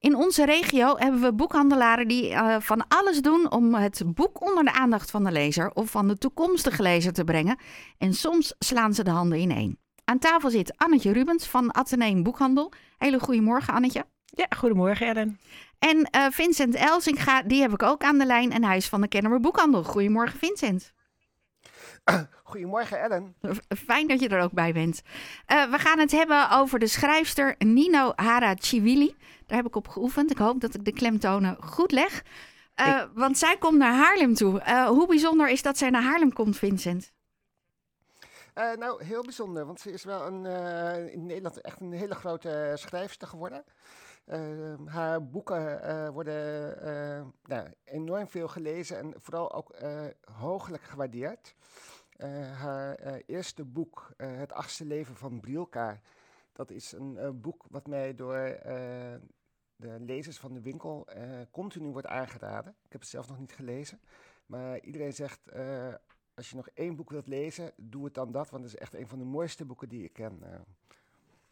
In onze regio hebben we boekhandelaren die uh, van alles doen om het boek onder de aandacht van de lezer of van de toekomstige lezer te brengen. En soms slaan ze de handen in één. Aan tafel zit Annetje Rubens van Atheneum Boekhandel. Hele goedemorgen, Annetje. Ja, goedemorgen, Ellen. En uh, Vincent Elsinga, die heb ik ook aan de lijn en hij is van de Kennemer Boekhandel. Goedemorgen, Vincent. Goedemorgen, Ellen. Fijn dat je er ook bij bent. Uh, we gaan het hebben over de schrijfster Nino Harachiwili. Daar heb ik op geoefend. Ik hoop dat ik de klemtonen goed leg. Uh, ik... Want zij komt naar Haarlem toe. Uh, hoe bijzonder is dat zij naar Haarlem komt, Vincent? nou, heel bijzonder. Want ze is wel een, in Nederland echt een hele grote schrijfster geworden. Uh, haar boeken uh, worden uh, nou, enorm veel gelezen en vooral ook hooglijk gewaardeerd. haar eerste boek, Het achtste leven van Brielka, dat is een boek wat mij door de lezers van de winkel continu wordt aangeraden. Ik heb het zelf nog niet gelezen, maar iedereen zegt als je nog één boek wilt lezen, doe het dan dat, want het is echt een van de mooiste boeken die ik ken.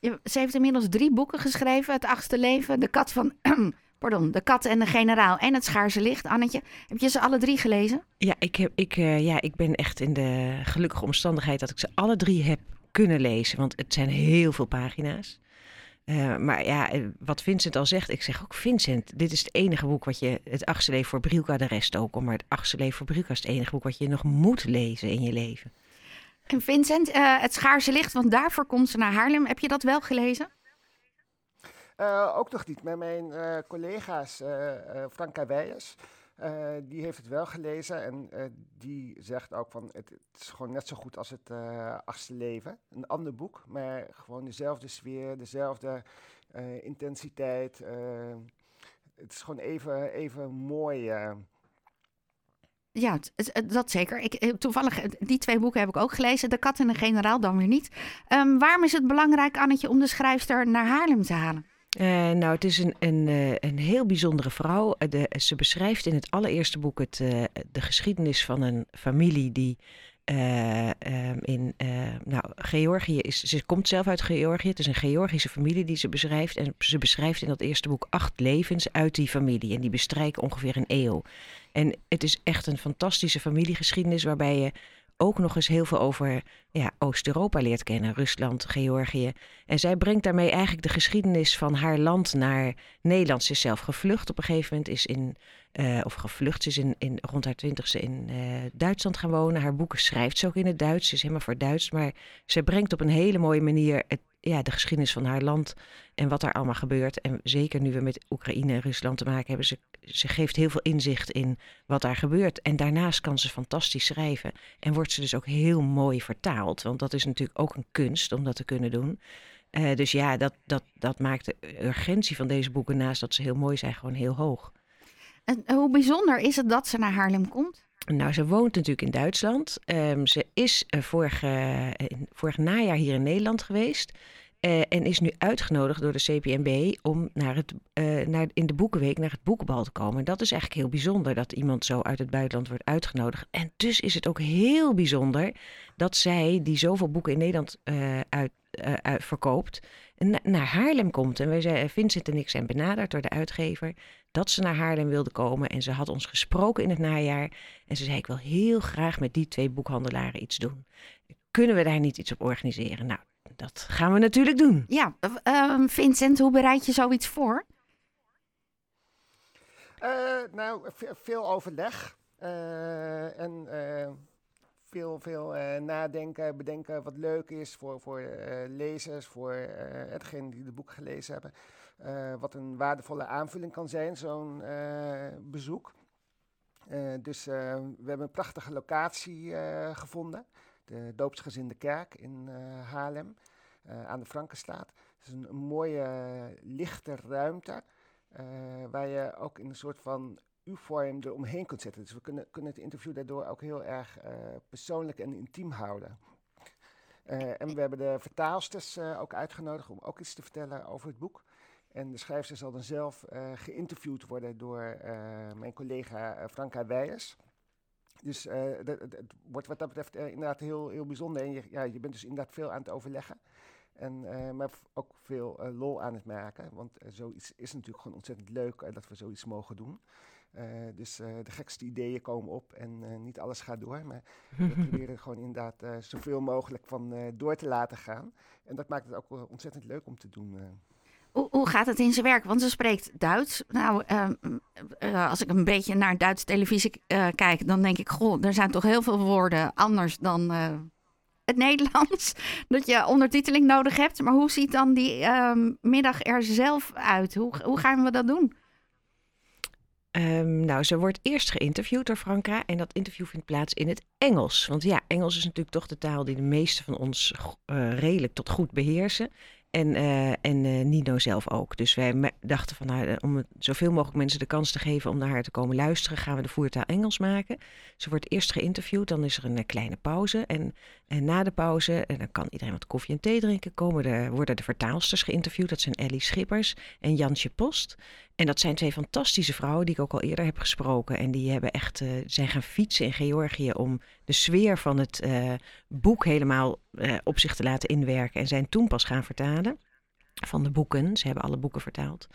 Ze heeft inmiddels drie boeken geschreven. Het achtste leven, De kat van... Pardon, De kat en de generaal en Het schaarse licht. Annetje, heb je ze alle drie gelezen? Ja, ik, heb, ik, uh, ja, ik ben echt in de gelukkige omstandigheid dat ik ze alle drie heb kunnen lezen. Want het zijn heel veel pagina's. Uh, maar ja, eh, wat Vincent al zegt, ik zeg ook Vincent, dit is het enige boek wat je, het achtste leven voor Brilka, de rest ook, maar het achtste leven voor Brilka is het enige boek wat je nog moet lezen in je leven. En Vincent, uh, het Schaarse Licht, want daarvoor komt ze naar Haarlem. Heb je dat wel gelezen? Uh, ook nog niet. Met mijn uh, collega's Franka Weijers, die heeft het wel gelezen. En die zegt ook van het, het, is gewoon net zo goed als het achtste leven. Een ander boek, maar gewoon dezelfde sfeer, dezelfde intensiteit. het is gewoon even, even mooi ja, dat zeker. Ik, eh, toevallig, eh, die twee boeken heb ik ook gelezen. De kat en de generaal dan weer niet. Um, waarom is het belangrijk, Annetje, om de schrijfster naar Haarlem te halen? Uh, nou, het is een, een, een heel bijzondere vrouw. De, ze beschrijft in het allereerste boek het, de geschiedenis van een familie die uh, in nou, Georgië is. Ze komt zelf uit Georgië. Het is een Georgische familie die ze beschrijft. En ze beschrijft in dat eerste boek acht levens uit die familie. En die bestrijken ongeveer een eeuw. En het is echt een fantastische familiegeschiedenis waarbij je ook nog eens heel veel over ja, Oost-Europa leert kennen, Rusland, Georgië. En zij brengt daarmee eigenlijk de geschiedenis van haar land naar Nederland. Ze is zelf gevlucht op een gegeven moment, is in, uh, of gevlucht, ze is in, in, rond haar twintigste in uh, Duitsland gaan wonen. Haar boeken schrijft ze ook in het Duits, ze is helemaal voor Duits. Maar ze brengt op een hele mooie manier het, ja, de geschiedenis van haar land en wat daar allemaal gebeurt. En zeker nu we met Oekraïne en Rusland te maken hebben, ze, ze geeft heel veel inzicht in wat daar gebeurt. En daarnaast kan ze fantastisch schrijven en wordt ze dus ook heel mooi vertaald. Want dat is natuurlijk ook een kunst om dat te kunnen doen. Uh, dus ja, dat, dat, dat maakt de urgentie van deze boeken, naast dat ze heel mooi zijn, gewoon heel hoog. En hoe bijzonder is het dat ze naar Haarlem komt? Nou, ze woont natuurlijk in Duitsland. Um, ze is vorige, uh, vorig najaar hier in Nederland geweest. Uh, en is nu uitgenodigd door de CPNB om naar het, uh, naar, in de Boekenweek naar het boekenbal te komen. En dat is eigenlijk heel bijzonder dat iemand zo uit het buitenland wordt uitgenodigd. En dus is het ook heel bijzonder dat zij, die zoveel boeken in Nederland uh, uit, verkoopt, na, naar Haarlem komt. En wij zijn, Vincent en ik zijn benaderd door de uitgever dat ze naar Haarlem wilde komen. En ze had ons gesproken in het najaar. En ze zei: Ik wil heel graag met die twee boekhandelaren iets doen. Kunnen we daar niet iets op organiseren? Nou, dat gaan we natuurlijk doen. Ja, uh, Vincent, hoe bereid je zoiets voor? Uh, nou, veel overleg. Uh, en veel, veel nadenken, bedenken wat leuk is voor, voor lezers, voor hetgeen die de boek gelezen hebben. wat een waardevolle aanvulling kan zijn, zo'n bezoek. dus we hebben een prachtige locatie gevonden de doopsgezinde kerk in uh, Haarlem uh, aan de Frankenstraat. Het is een, mooie, lichte ruimte uh, waar je ook in een soort van U-vorm eromheen kunt zetten. Dus we kunnen, kunnen het interview daardoor ook heel erg persoonlijk en intiem houden. en we hebben de vertaalsters ook uitgenodigd om ook iets te vertellen over het boek. En de schrijfster zal dan zelf geïnterviewd worden door mijn collega Franka Weijers. Dus het wordt wat dat betreft inderdaad heel, heel bijzonder. En je, ja, je bent dus inderdaad veel aan het overleggen. En, maar ook veel lol aan het maken. Want zoiets is natuurlijk gewoon ontzettend leuk dat we zoiets mogen doen. dus de gekste ideeën komen op en niet alles gaat door. Maar we proberen gewoon inderdaad zoveel mogelijk van door te laten gaan. En dat maakt het ook ontzettend leuk om te doen. Hoe, hoe, gaat het in zijn werk? Want ze spreekt Duits. Nou, ehm, eh, als ik een beetje naar Duitse televisie kijk, dan denk ik, goh, er zijn toch heel veel woorden anders dan het Nederlands. Dat je ondertiteling nodig hebt. Maar hoe ziet dan die ehm, middag er zelf uit? Hoe, hoe gaan we dat doen? Um, nou, ze wordt eerst geïnterviewd door Franka en dat interview vindt plaats in het Engels. Want ja, Engels is natuurlijk toch de taal die de meeste van ons uh, redelijk tot goed beheersen. En, uh, en uh, Nino zelf ook. Dus wij dachten van nou, om zoveel mogelijk mensen de kans te geven om naar haar te komen luisteren, gaan we de voertaal Engels maken. Ze wordt eerst geïnterviewd, dan is er een kleine pauze. En, en na de pauze, en dan kan iedereen wat koffie en thee drinken, komen de, worden de vertaalsters geïnterviewd. Dat zijn Ellie Schippers en Jansje Post. En dat zijn twee fantastische vrouwen die ik ook al eerder heb gesproken. En die hebben echt, uh, zijn gaan fietsen in Georgië om de sfeer van het uh, boek helemaal uh, op zich te laten inwerken. En zijn toen pas gaan vertalen van de boeken. Ze hebben alle boeken vertaald.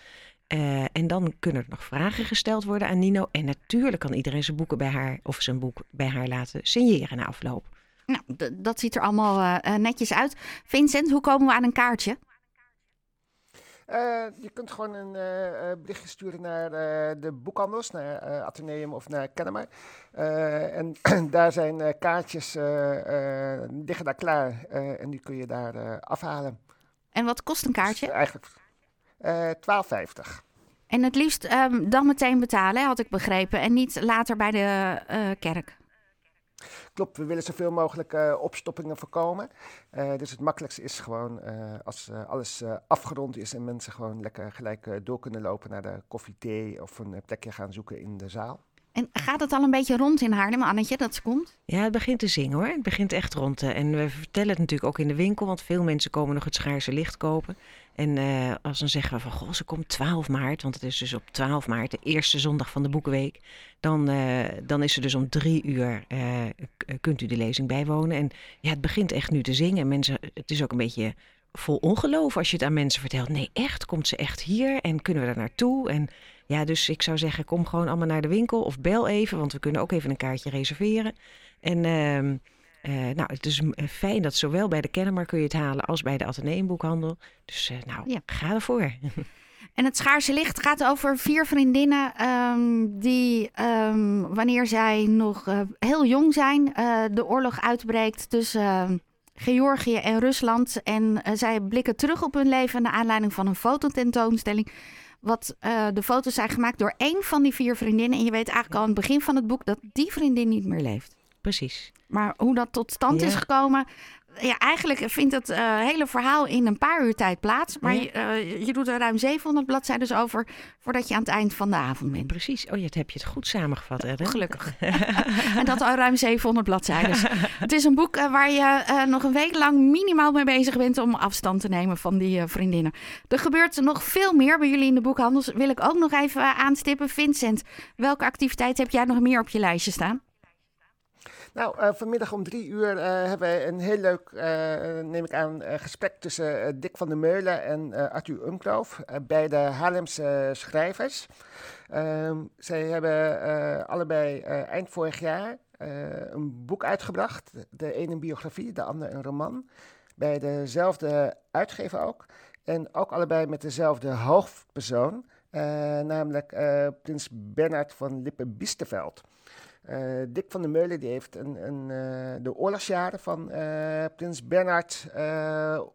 en dan kunnen er nog vragen gesteld worden aan Nino. En natuurlijk kan iedereen zijn boeken bij haar of zijn boek bij haar laten signeren na afloop. Nou, dat ziet er allemaal netjes uit. Vincent, hoe komen we aan een kaartje? Uh, je kunt gewoon een uh, berichtje sturen naar uh, de boekhandels, naar Atheneum of naar Kennemer. en daar zijn kaartjes, liggen daar klaar en die kun je daar afhalen. En wat kost een kaartje? Dus eigenlijk 12,50. En het liefst um, dan meteen betalen, had ik begrepen, en niet later bij de kerk. Klopt, we willen zoveel mogelijk uh, opstoppingen voorkomen. Uh, dus het makkelijkste is gewoon uh, als alles afgerond is en mensen gewoon lekker gelijk door kunnen lopen naar de koffie, thee of een plekje gaan zoeken in de zaal. En gaat het al een beetje rond in Haarlem, Annetje, dat ze komt? Ja, het begint te zingen hoor. Het begint echt rond. Te. En we vertellen het natuurlijk ook in de winkel, want veel mensen komen nog het schaarse licht kopen. En uh, als dan zeggen we van, goh, ze komt 12 maart, want het is dus op 12 maart, de eerste zondag van de Boekenweek. Dan, uh, dan is er dus om drie uur, kunt u de lezing bijwonen. En ja, het begint echt nu te zingen. Mensen, het is ook een beetje vol ongeloof als je het aan mensen vertelt. Nee, echt, komt ze echt hier en kunnen we daar naartoe? En ja, dus ik zou zeggen, kom gewoon allemaal naar de winkel of bel even, want we kunnen ook even een kaartje reserveren. En... Uh, uh, nou, het is fijn dat zowel bij de Kennemer kun je het halen als bij de Atheneumboekhandel. Dus uh, nou, ja. ga ervoor. En het Schaarse Licht gaat over vier vriendinnen um, die, um, wanneer zij nog uh, heel jong zijn, de oorlog uitbreekt tussen Georgië en Rusland. En zij blikken terug op hun leven naar aanleiding van een fototentoonstelling wat uh, de foto's zijn gemaakt door één van die vier vriendinnen. En je weet eigenlijk al aan het begin van het boek dat die vriendin niet meer leeft. Precies. Maar hoe dat tot stand ja. is gekomen. Ja, eigenlijk vindt het uh, hele verhaal in een paar uur tijd plaats. Maar ja. je, uh, je, doet er ruim 700 bladzijden over voordat je aan het eind van de avond bent. Precies. Oh, je heb je het goed samengevat, Ellen. Gelukkig. en dat al ruim 700 bladzijden. het is een boek uh, waar je nog een week lang minimaal mee bezig bent om afstand te nemen van die vriendinnen. Er gebeurt nog veel meer bij jullie in de boekhandels. Wil ik ook nog even aanstippen. Vincent, welke activiteit heb jij nog meer op je lijstje staan? Nou, uh, vanmiddag om drie uur uh, hebben we een heel leuk, uh, neem ik aan, gesprek tussen Dick van der Meulen en Arthur Umkloof, beide Haarlemse schrijvers. Ehm, zij hebben allebei eind vorig jaar een boek uitgebracht, de ene een biografie, de andere een roman, bij dezelfde uitgever ook. En ook allebei met dezelfde hoofdpersoon, namelijk prins Bernard van Lippe-Biesterveld. Uh, Dick van der Meulen die heeft een, een, uh, de oorlogsjaren van uh, prins Bernhard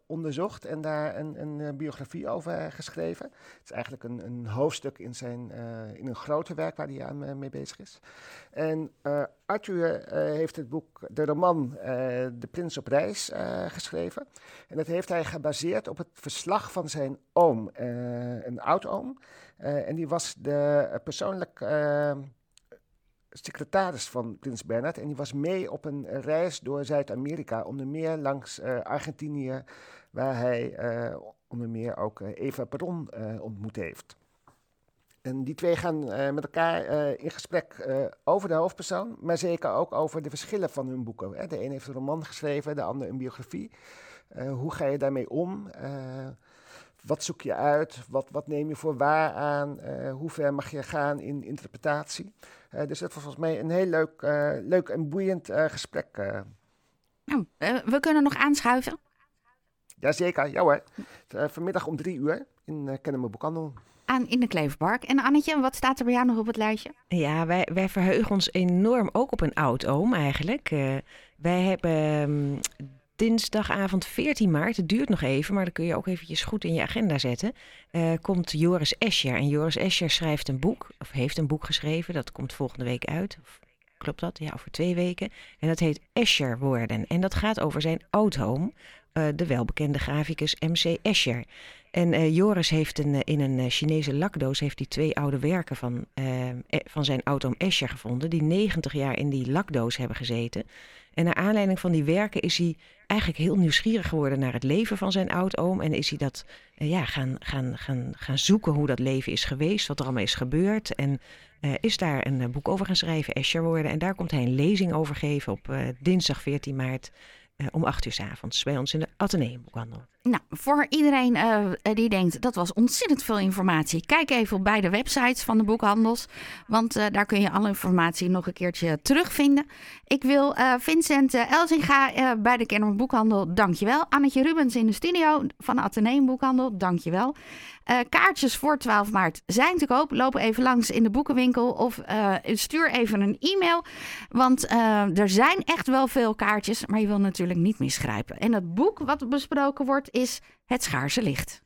onderzocht en daar een, een biografie over geschreven. Het is eigenlijk een, een hoofdstuk in, zijn, in een groter werk waar hij aan mee bezig is. En Arthur heeft het boek, de roman De Prins op Reis geschreven. En dat heeft hij gebaseerd op het verslag van zijn oom, een oud-oom. en die was de persoonlijk secretaris van Prins Bernhard. En die was mee op een reis door Zuid-Amerika, onder meer langs uh, Argentinië, waar hij uh, onder meer ook uh, Eva Peron ontmoet heeft. En die twee gaan met elkaar in gesprek over de hoofdpersoon, maar zeker ook over de verschillen van hun boeken. Hè. De een heeft een roman geschreven, de ander een biografie. hoe ga je daarmee om? Wat zoek je uit? Wat, wat neem je voor waar aan? hoe ver mag je gaan in interpretatie? dus het was volgens mij een heel leuk, leuk en boeiend gesprek. Nou, we kunnen nog aanschuiven. Jazeker, ja hoor. vanmiddag om drie uur in uh, Kennemer Boekhandel aan in de Kleverpark. En Annetje, wat staat er bij jou nog op het lijstje? Ja, wij, wij verheugen ons enorm ook op een oud-oom eigenlijk. Uh, wij hebben um, dinsdagavond 14 maart, het duurt nog even, maar dan kun je ook eventjes goed in je agenda zetten, uh, komt Joris Escher. En Joris Escher schrijft een boek, of heeft een boek geschreven, dat komt volgende week uit. Of, klopt dat? Ja, over twee weken. En dat heet Escher worden. En dat gaat over zijn oud-oom, uh, de welbekende graficus MC Escher. En uh, Joris heeft een, in een Chinese lakdoos heeft hij twee oude werken van, van zijn oud-oom Escher gevonden, die 90 jaar in die lakdoos hebben gezeten. En naar aanleiding van die werken is hij eigenlijk heel nieuwsgierig geworden naar het leven van zijn oud-oom. En is hij dat uh, ja, gaan, gaan, gaan, gaan zoeken hoe dat leven is geweest, wat er allemaal is gebeurd. En uh, is daar een boek over gaan schrijven, Escher worden. En daar komt hij een lezing over geven op dinsdag 14 maart om 8 uur s avonds bij ons in de Atheneumboekhandel. Nou, voor iedereen uh, die denkt dat was ontzettend veel informatie, kijk even op beide websites van de boekhandels. Want uh, daar kun je alle informatie nog een keertje terugvinden. Ik wil Vincent Elzinga bij de Kennemer Boekhandel, dankjewel. Annetje Rubens in de studio van de Atheneum Boekhandel, dankjewel. kaartjes voor 12 maart zijn te koop. Loop even langs in de boekenwinkel of stuur even een e-mail. Want er zijn echt wel veel kaartjes, maar je wil niet misgrijpen. En het boek wat besproken wordt is Het Schaarse Licht.